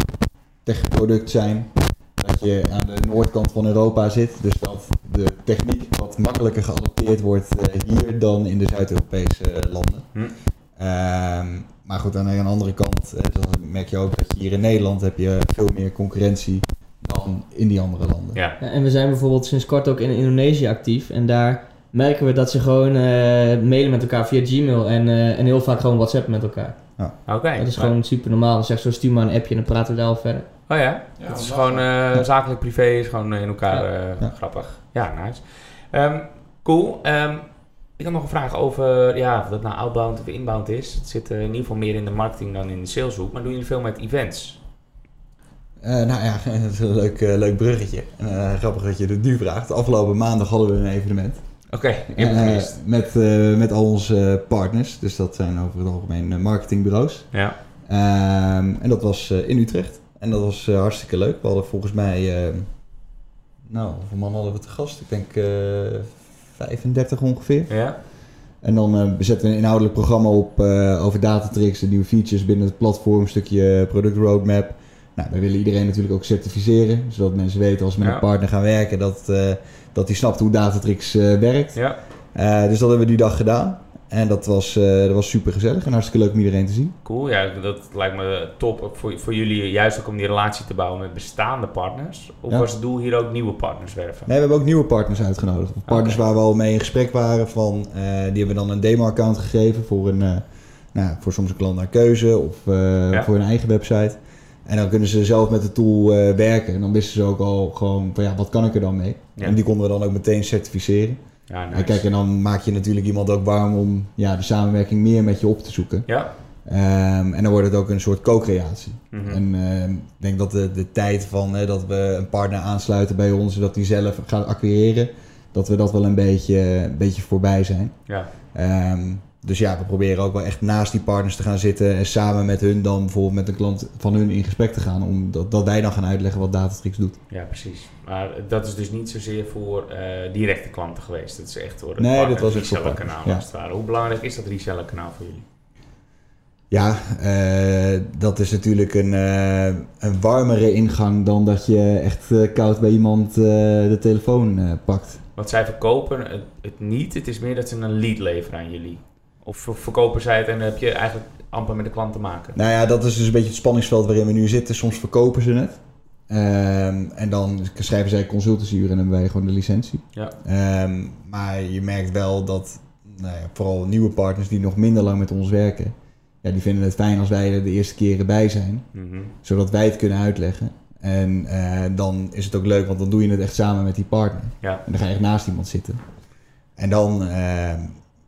techproduct zijn, dat je aan de noordkant van Europa zit. Dus dat de techniek wat makkelijker geadopteerd wordt eh, hier dan in de Zuid-Europese landen. Hm. Ehm, maar goed, aan de andere kant eh, dan merk je ook dat je hier in Nederland heb je veel meer concurrentie dan in die andere landen. Ja. Ja, En we zijn bijvoorbeeld sinds kort ook in Indonesië actief. En daar merken we dat ze gewoon eh, mailen met elkaar via Gmail. En, eh, en heel vaak gewoon WhatsApp met elkaar. Oké. Dat is gewoon super normaal. Dan zegt zo, stuur maar een appje en dan praten we daar al verder. Oh ja? Ja, het is gewoon eh, zakelijk privé, is gewoon eh, in elkaar Ja. eh, Ja. grappig. Ja, nice. Ehm, cool. Ehm, ik had nog een vraag over, ja, of dat nou outbound of inbound is. Het zit in ieder geval meer in de marketing dan in de saleshoek. Maar doen jullie veel met events? Eh, nou ja, dat is een leuk, eh, leuk bruggetje. En, eh, grappig dat je het nu vraagt. Afgelopen maandag hadden we een evenement. Oké, het Eh, met, eh, met al onze partners. Dus dat zijn over het algemeen eh, marketingbureaus. Ja. Ehm, en dat was eh, in Utrecht. En dat was eh, hartstikke leuk. We hadden volgens mij... eh, nou, hoeveel man hadden we te gast? Ik denk eh 35 ongeveer. Ja? En dan eh, we zetten we een inhoudelijk programma op eh, over datatricks, de nieuwe features binnen het platform, een stukje product roadmap. Nou, we willen iedereen natuurlijk ook certificeren, zodat mensen weten als ze met Ja. een partner gaan werken, dat, eh dat die snapt hoe datatricks eh, werkt. Ja. Eh, dus dat hebben we die dag gedaan. En dat was, dat was super gezellig en hartstikke leuk om iedereen te zien. Cool. Ja, dat lijkt me top ook voor, voor jullie, juist ook om die relatie te bouwen met bestaande partners. Of Ja. was het doel hier ook nieuwe partners werven? Nee, we hebben ook nieuwe partners uitgenodigd. Partners waar we al mee in gesprek waren. Van, die hebben we dan een demo-account gegeven voor, een, nou, voor soms een klant naar keuze of voor hun eigen website. En dan kunnen ze zelf met de tool eh, werken. En dan wisten ze ook al gewoon van ja, wat kan ik er dan mee? Ja. En die konden we dan ook meteen certificeren. Ja, nice. En kijk, en dan maak je natuurlijk iemand ook warm om ja, de samenwerking meer met je op te zoeken. Ja? Ehm, en dan wordt het ook een soort co-creatie. Mhm. En ehm, ik denk dat de, de tijd van hè, dat we een partner aansluiten bij ons, zodat die zelf gaat acquireren, dat we dat wel een beetje, een beetje voorbij zijn. Ja. Ehm, dus ja, we proberen ook wel echt naast die partners te gaan zitten en samen met hun dan bijvoorbeeld met een klant van hun in gesprek te gaan, omdat dat wij dan gaan uitleggen wat Datatrix doet. ja, precies. Maar dat is dus niet zozeer voor eh, directe klanten geweest. Dat is echt voor het Nee, partner- dat was voor reseller kanaal ja. als het ware. Hoe belangrijk is dat reseller kanaal voor jullie? Ja, eh, dat is natuurlijk een, eh, een warmere ingang dan dat je echt koud bij iemand de telefoon pakt. Want zij verkopen het, het niet. Het is meer dat ze een lead leveren aan jullie. Of ver- verkopen zij het en heb je eigenlijk amper met de klant te maken. Nou ja, dat is dus een beetje het spanningsveld waarin we nu zitten. Soms verkopen ze het. Ehm, en dan schrijven zij consultancyuren en hebben wij gewoon de licentie. Ja. Ehm, maar je merkt wel dat nou ja, vooral nieuwe partners die nog minder lang met ons werken, ja, die vinden het fijn als wij er de eerste keren bij zijn, Mhm. zodat wij het kunnen uitleggen. En eh, dan is het ook leuk, want dan doe je het echt samen met die partner. Ja. En dan ga je echt naast iemand zitten. En dan eh,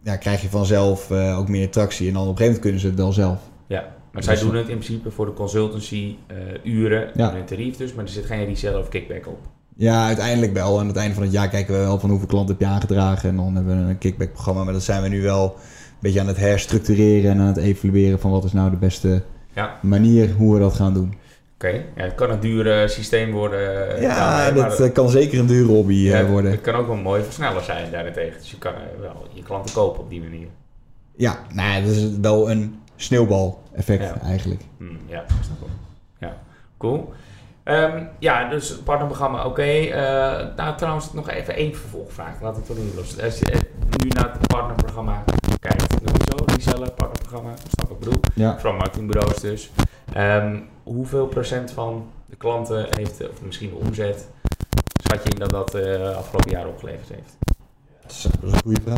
ja, krijg je vanzelf eh, ook meer tractie. En dan op een gegeven moment kunnen ze het wel zelf. Ja, maar zij doen het in principe voor de consultancy eh, uren Ja. en een tarief dus, maar er zit geen reseller of kickback op. Ja, uiteindelijk wel. Aan het einde van het jaar kijken we wel van hoeveel klanten heb je aangedragen. En dan hebben we een kickback-programma. Maar dat zijn we nu wel een beetje aan het herstructureren en aan het evalueren van wat is nou de beste Ja. manier hoe we dat gaan doen. Oké, ja, het kan een duur systeem worden. eh, Ja, daarmee, dat eh, kan zeker een dure hobby eh, ja, worden. Het kan ook wel een mooie versneller zijn daarentegen. Dus je kan wel je klanten kopen op die manier. Ja, nou, ja, dat is wel een sneeuwbal-effect Ja. eigenlijk. Hmm, ja, ik snap wel. Ja, cool. Ehm, ja, dus het partnerprogramma, oké. Nou, trouwens, nog even één vervolgvraag. Laat ik toch niet los. Als je nu naar het partnerprogramma kijkt, sowieso, reseller, partnerprogramma, snap ik bedoel. Ja. Vooral marketingbureaus dus. Ehm, hoeveel procent van de klanten heeft, of misschien de omzet, schat je in dat dat eh afgelopen jaar opgeleverd heeft? Dat is, is een goede vraag.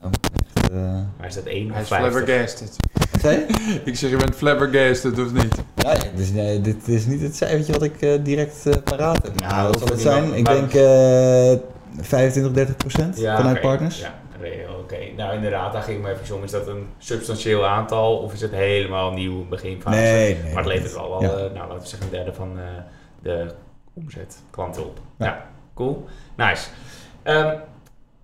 Nou, echt, eh, Maar is dat 1 Hij of is 50? flabbergasted. Ik zeg, je bent flabbergasted, of niet? Ja, ja, dus, nee, dit is niet het cijfertje wat ik eh, direct eh, paraat heb. Nou, wat dat zal het zijn? Ik maar- denk eh 25, 30 procent vanuit oké. partners. Ja, re- oké. Nou, inderdaad, daar ging ik me even om. Is dat een substantieel aantal of is het helemaal nieuw beginfase? Nee, nee. maar het levert wel wel, ja. eh, nou, laten we zeggen, een derde van eh, de omzet klanten op. Ja, Ja. cool. Nice. Ehm,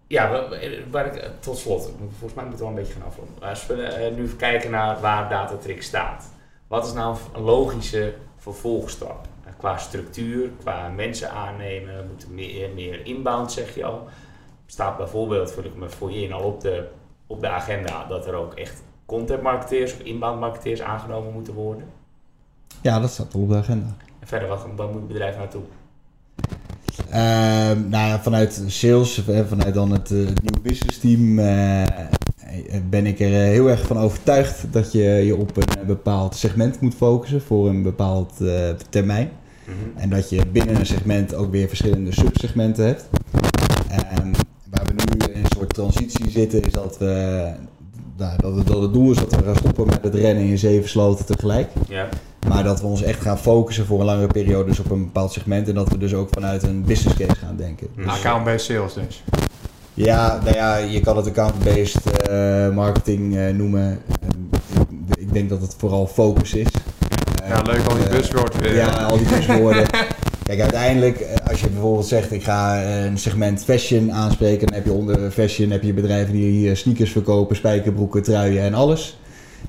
ja, wa- waar ik, tot slot, volgens mij moeten we wel een beetje gaan afronden. Als we eh, nu even kijken naar waar Datatrix staat. Wat is nou een logische vervolgstap? Qua structuur, qua mensen aannemen, moeten meer, meer inbound, zeg je al. Staat bijvoorbeeld, vul ik me voor je in, al op de, op de agenda dat er ook echt content marketeers of inbound marketeers aangenomen moeten worden. Ja, dat staat op de agenda. En verder, wat, wat moet het bedrijf naartoe? Ehm, nou ja, vanuit sales, eh, vanuit dan het, het nieuwe business team, eh, ben ik er heel erg van overtuigd dat je je op een bepaald segment moet focussen voor een bepaald termijn. Mhm. En dat je binnen een segment ook weer verschillende subsegmenten hebt. Ehm, waar we nu in een soort transitie zitten, is dat, we, nou, dat, het, dat het doel is dat we gaan stoppen met het rennen in zeven sloten tegelijk. Ja, Maar dat we ons echt gaan focussen voor een langere periode dus op een bepaald segment. En dat we dus ook vanuit een business case gaan denken. Dus, Account-based sales dus. ja, nou ja, je kan het account-based eh, marketing eh, noemen. Ik, ik denk dat het vooral focus is. Ja, leuk al die Eh, buzzwords weer. Ja, al die buzzwoorden. Kijk, uiteindelijk, eh, als je bijvoorbeeld zegt, ik ga eh, een segment fashion aanspreken, dan heb je onder fashion heb je bedrijven die hier sneakers verkopen, spijkerbroeken, truien en alles.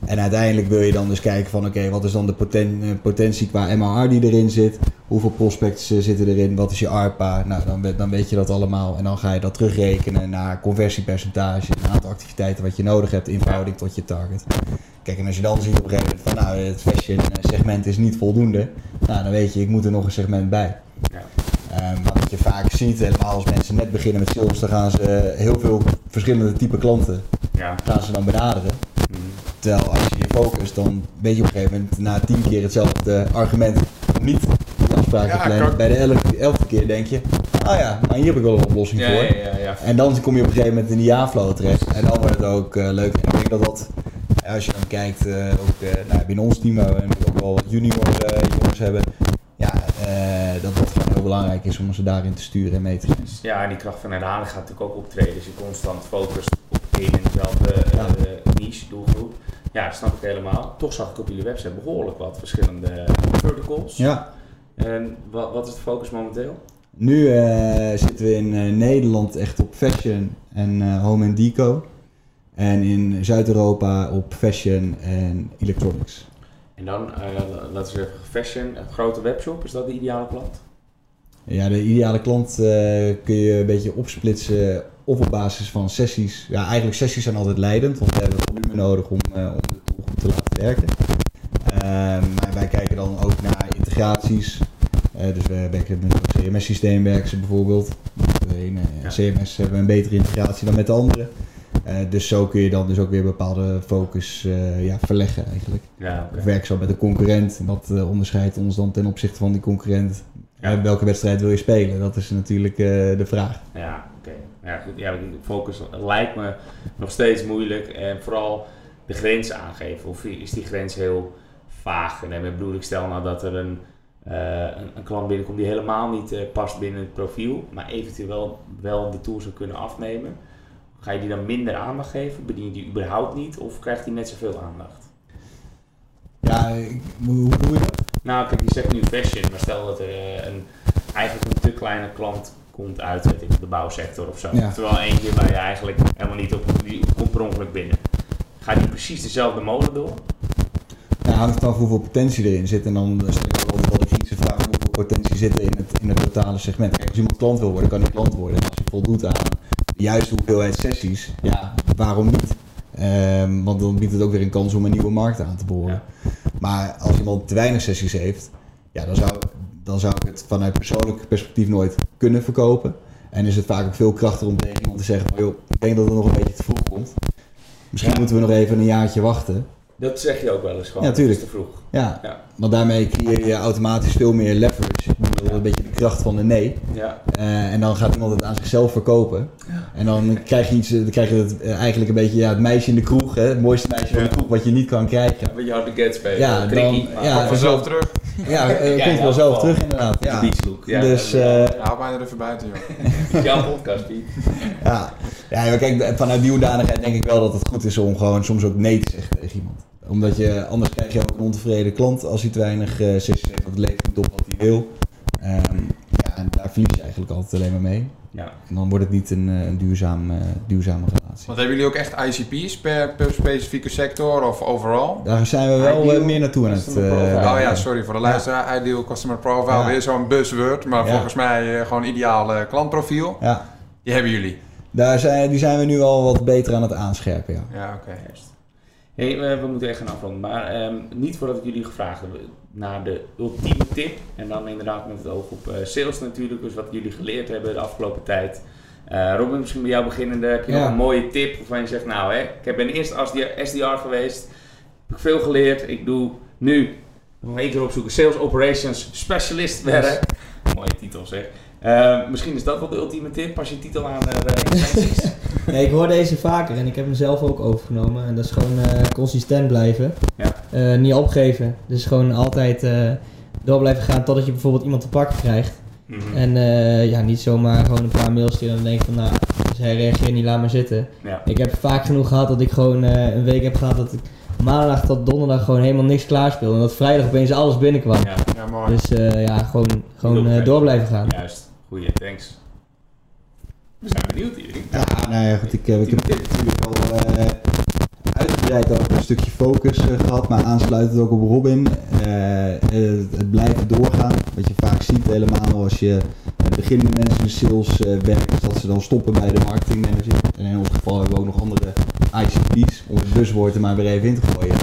En uiteindelijk wil je dan dus kijken van, oké, wat is dan de eh, potentie qua MRR die erin zit? Hoeveel prospects zitten erin? Wat is je ARPA? Nou, dan, dan weet je dat allemaal. En dan ga je dat terugrekenen naar conversiepercentage, een aantal activiteiten wat je nodig hebt in verhouding tot je target. Kijk, en als je dan ziet op een gegeven moment van, nou, het fashion eh, segment is niet voldoende, nou, dan weet je, ik moet er nog een segment bij. Ja. Ehm, maar wat je vaak ziet, helemaal als mensen net beginnen met sales, dan gaan ze heel veel verschillende type klanten ja. gaan ze dan benaderen. Mhm. Terwijl als je je focust, dan weet je op een gegeven moment na tien keer hetzelfde argument niet die afspraak kan- Bij de elfde, elfde keer denk je, ah ja, maar hier heb ik wel een oplossing Ja, voor. ja, ja, ja. En dan kom je op een gegeven moment in die ja-flow terecht. En dan wordt het ook eh, leuk. En ik denk dat dat, als je dan kijkt, eh, ook eh, nou, binnen ons team, waar we ook wel wat junior eh, jongens hebben. Ja, dat dat gewoon heel belangrijk is om ze daarin te sturen en mee te gaan. Ja, en die kracht van herhaling gaat natuurlijk ook optreden. Dus je constant focust op één en dezelfde eh, niche doelgroep. Ja, dat snap ik helemaal. Toch zag ik op jullie website behoorlijk wat verschillende verticals. Ja, En wat, wat is de focus momenteel? nu zitten we in Nederland echt op fashion en home en deco. En in Zuid-Europa op fashion en electronics. En dan, eh, laten we zeggen, fashion, een grote webshop, is dat de ideale klant? Ja, de ideale klant eh, kun je een beetje opsplitsen of op basis van sessies. Ja, eigenlijk sessies zijn altijd leidend, want we hebben volume nodig om, eh, om de tool goed te laten werken. Ehm, maar wij kijken dan ook naar integraties. Dus we werken met een CMS-systeem werken ze bijvoorbeeld. De ene Ja. CMS hebben we een betere integratie dan met de andere. Eh, dus zo kun je dan dus ook weer bepaalde focus eh, ja, verleggen eigenlijk. Ja, ze al met een concurrent. En wat eh, onderscheidt ons dan ten opzichte van die concurrent? Ja. Welke wedstrijd wil je spelen? Dat is natuurlijk de vraag. Ja, oké. Ja, goed. Ja, focus lijkt me nog steeds moeilijk. En vooral de grens aangeven. Of is die grens heel vaag? En daarmee bedoel ik, stel nou dat er een, een, een klant binnenkomt die helemaal niet past binnen het profiel, maar eventueel wel, wel de tool zou kunnen afnemen. Ga je die dan minder aandacht geven? Bedien je die überhaupt niet? Of krijgt die net zoveel aandacht? Ja, ik- hoe doe je dat? Nou, kijk, je zegt nu fashion, maar stel dat er eh, een, eigenlijk een te kleine klant komt uit weet ik, de bouwsector of zo. Ja. Terwijl eentje waar je eigenlijk helemaal niet op, die komt per ongeluk binnen. Gaat die precies dezelfde molen door? Ja, hangt vanaf hoeveel potentie erin zit. En dan stel ik altijd wel de kritische vraag hoeveel potentie zit er in het, in het totale segment. Kijk, als iemand klant wil worden, kan hij klant worden. En als je voldoet aan de juiste hoeveelheid sessies, ja, waarom niet? Ehm, want dan biedt het ook weer een kans om een nieuwe markt aan te boren. Maar als iemand te weinig sessies heeft, ja, dan, zou, dan zou ik het vanuit persoonlijk perspectief nooit kunnen verkopen. En is het vaak ook veel krachtiger om tegen iemand te zeggen: joh, ik denk dat het nog een beetje te vroeg komt. Misschien Ja. moeten we nog even een jaartje wachten. Dat zeg je ook wel eens gewoon. Ja, tuurlijk. Dat is te vroeg. Ja, Ja. want daarmee creëer je automatisch veel meer leverage. Dat is een beetje de kracht van de nee. Ja. Eh, en dan gaat iemand het aan zichzelf verkopen. En dan krijg je, iets, dan krijg je het, eh, eigenlijk een beetje ja, het meisje in de kroeg. Hè? Het mooiste meisje van de Ja. kroeg wat je niet kan krijgen. Een beetje hard de spelen. Ja, dan- maar- ja, vanzelf terug. Ja, eh, Ja, komt wel zelf terug inderdaad. De Ja. beachlook. Ja, dus dat eh, Ja, haal mij er even buiten, joh. jouw podcast, Piet. ja. ja, maar kijk, vanuit die hoedanigheid denk ik wel dat het goed is om gewoon soms ook nee te zeggen tegen iemand. Omdat je, anders krijg je ook een ontevreden klant als hij te weinig eh sessies heeft. Het levert niet op wat hij wil. Ehm, ja, en daar verlies je eigenlijk altijd alleen maar mee. Ja. En dan wordt het niet een, eh, een duurzaam, eh, duurzame relatie. Want hebben jullie ook echt ICP's per, per specifieke sector of overal? Daar zijn we wel Ideal eh, meer naartoe aan het... eh, profile. Oh ja, sorry voor de luisteraar. Ideal Customer Profile, Ja. weer zo'n buzzword. Maar Ja. volgens mij eh, gewoon ideaal eh, klantprofiel. Ja, Die hebben jullie. daar zijn, die zijn we nu al wat beter aan het aanscherpen, ja. Ja, oké. Hey, we, we moeten echt gaan afronden, maar ehm, niet voordat ik jullie gevraagd heb naar de ultieme tip. En dan inderdaad met het oog op eh, sales natuurlijk, dus wat jullie geleerd hebben de afgelopen tijd. Eh Robin, misschien bij jou beginnende, heb je Ja. nog een mooie tip waarvan je zegt, nou hè, ik ben eerst SDR, SDR geweest, heb ik veel geleerd, ik doe nu nog één keer opzoeken, Sales Operations Specialist werk. Mooie titel zeg. Eh, misschien is dat wel de ultieme tip, pas je titel aan uh, intenties. Nee, ik hoor deze vaker en ik heb hem zelf ook overgenomen. En dat is gewoon eh, consistent blijven. Ja. Eh, niet opgeven. Dus gewoon altijd eh, door blijven gaan totdat je bijvoorbeeld iemand te pakken krijgt. Mhm. En eh, ja, niet zomaar gewoon een paar mails sturen en dan denk van nou, dus hij reageert niet, laat maar zitten. ja. Ik heb vaak genoeg gehad dat ik gewoon eh, een week heb gehad dat ik maandag tot donderdag gewoon helemaal niks klaarspeelde. En dat vrijdag opeens alles binnenkwam. ja. Ja, mooi. Dus eh, ja, gewoon, gewoon eh, door blijven gaan. Juist, goeie, thanks. We zijn benieuwd hier. Ja, nou ja, goed, ik, eh, ik heb natuurlijk al eh, uitgebreid over een stukje focus eh, gehad, maar aansluitend ook op Robin. Het, blijven doorgaan. Wat je vaak ziet helemaal als je beginnende mensen in sales werkt, is dat ze dan stoppen bij de marketingmanager. En in ons geval hebben we ook nog andere ICP's, om het buzzwoord er maar weer even in te gooien.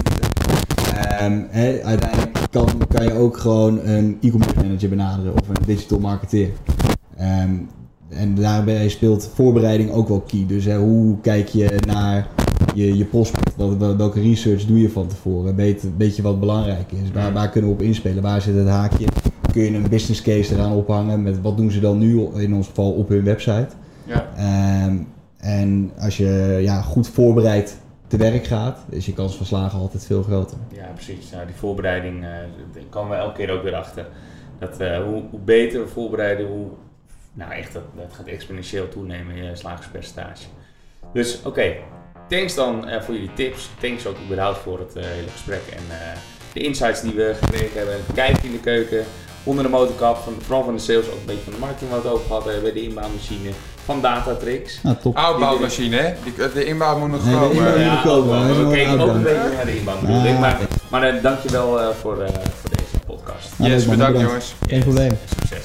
Ehm, uiteindelijk kan, kan je ook gewoon een e-commerce manager benaderen of een digital marketeer. Ehm, en daarbij speelt voorbereiding ook wel key. Dus hè, hoe kijk je naar je, je prospect? Wat, welke research doe je van tevoren? Weet, weet je wat belangrijk is? Waar, waar kunnen we op inspelen? Waar zit het haakje? Kun je een business case eraan ophangen? Met wat doen ze dan nu, in ons geval op hun website? Ja. Ehm, en als je ja, goed voorbereid te werk gaat, is je kans van slagen altijd veel groter. Ja, precies. Nou, die voorbereiding daar komen we elke keer ook weer achter. Dat, eh, hoe, hoe beter we voorbereiden, hoe... Nou, echt, dat, dat gaat exponentieel toenemen, je slagerspercentage. Dus, oké. thanks dan eh, voor jullie tips. Thanks ook überhaupt voor het eh, hele gesprek en eh, de insights die we gekregen hebben. Het kijken in de keuken, onder de motorkap, van, vooral van de sales, ook een beetje van de marketing wat we het over gehad hebben, de inbouwmachine, van Datatrix. Nou, top. Outbouwmachine, hè? Die, de inbouw moet nog Nee, komen. inbouw- Ja, moet komen, we keken ook een beetje naar de inbouw bedoel ik. Ah, Maar, maar eh, dankjewel eh, voor, eh, voor deze podcast. Nou, Yes, Bedankt. jongens. Geen probleem. Succes.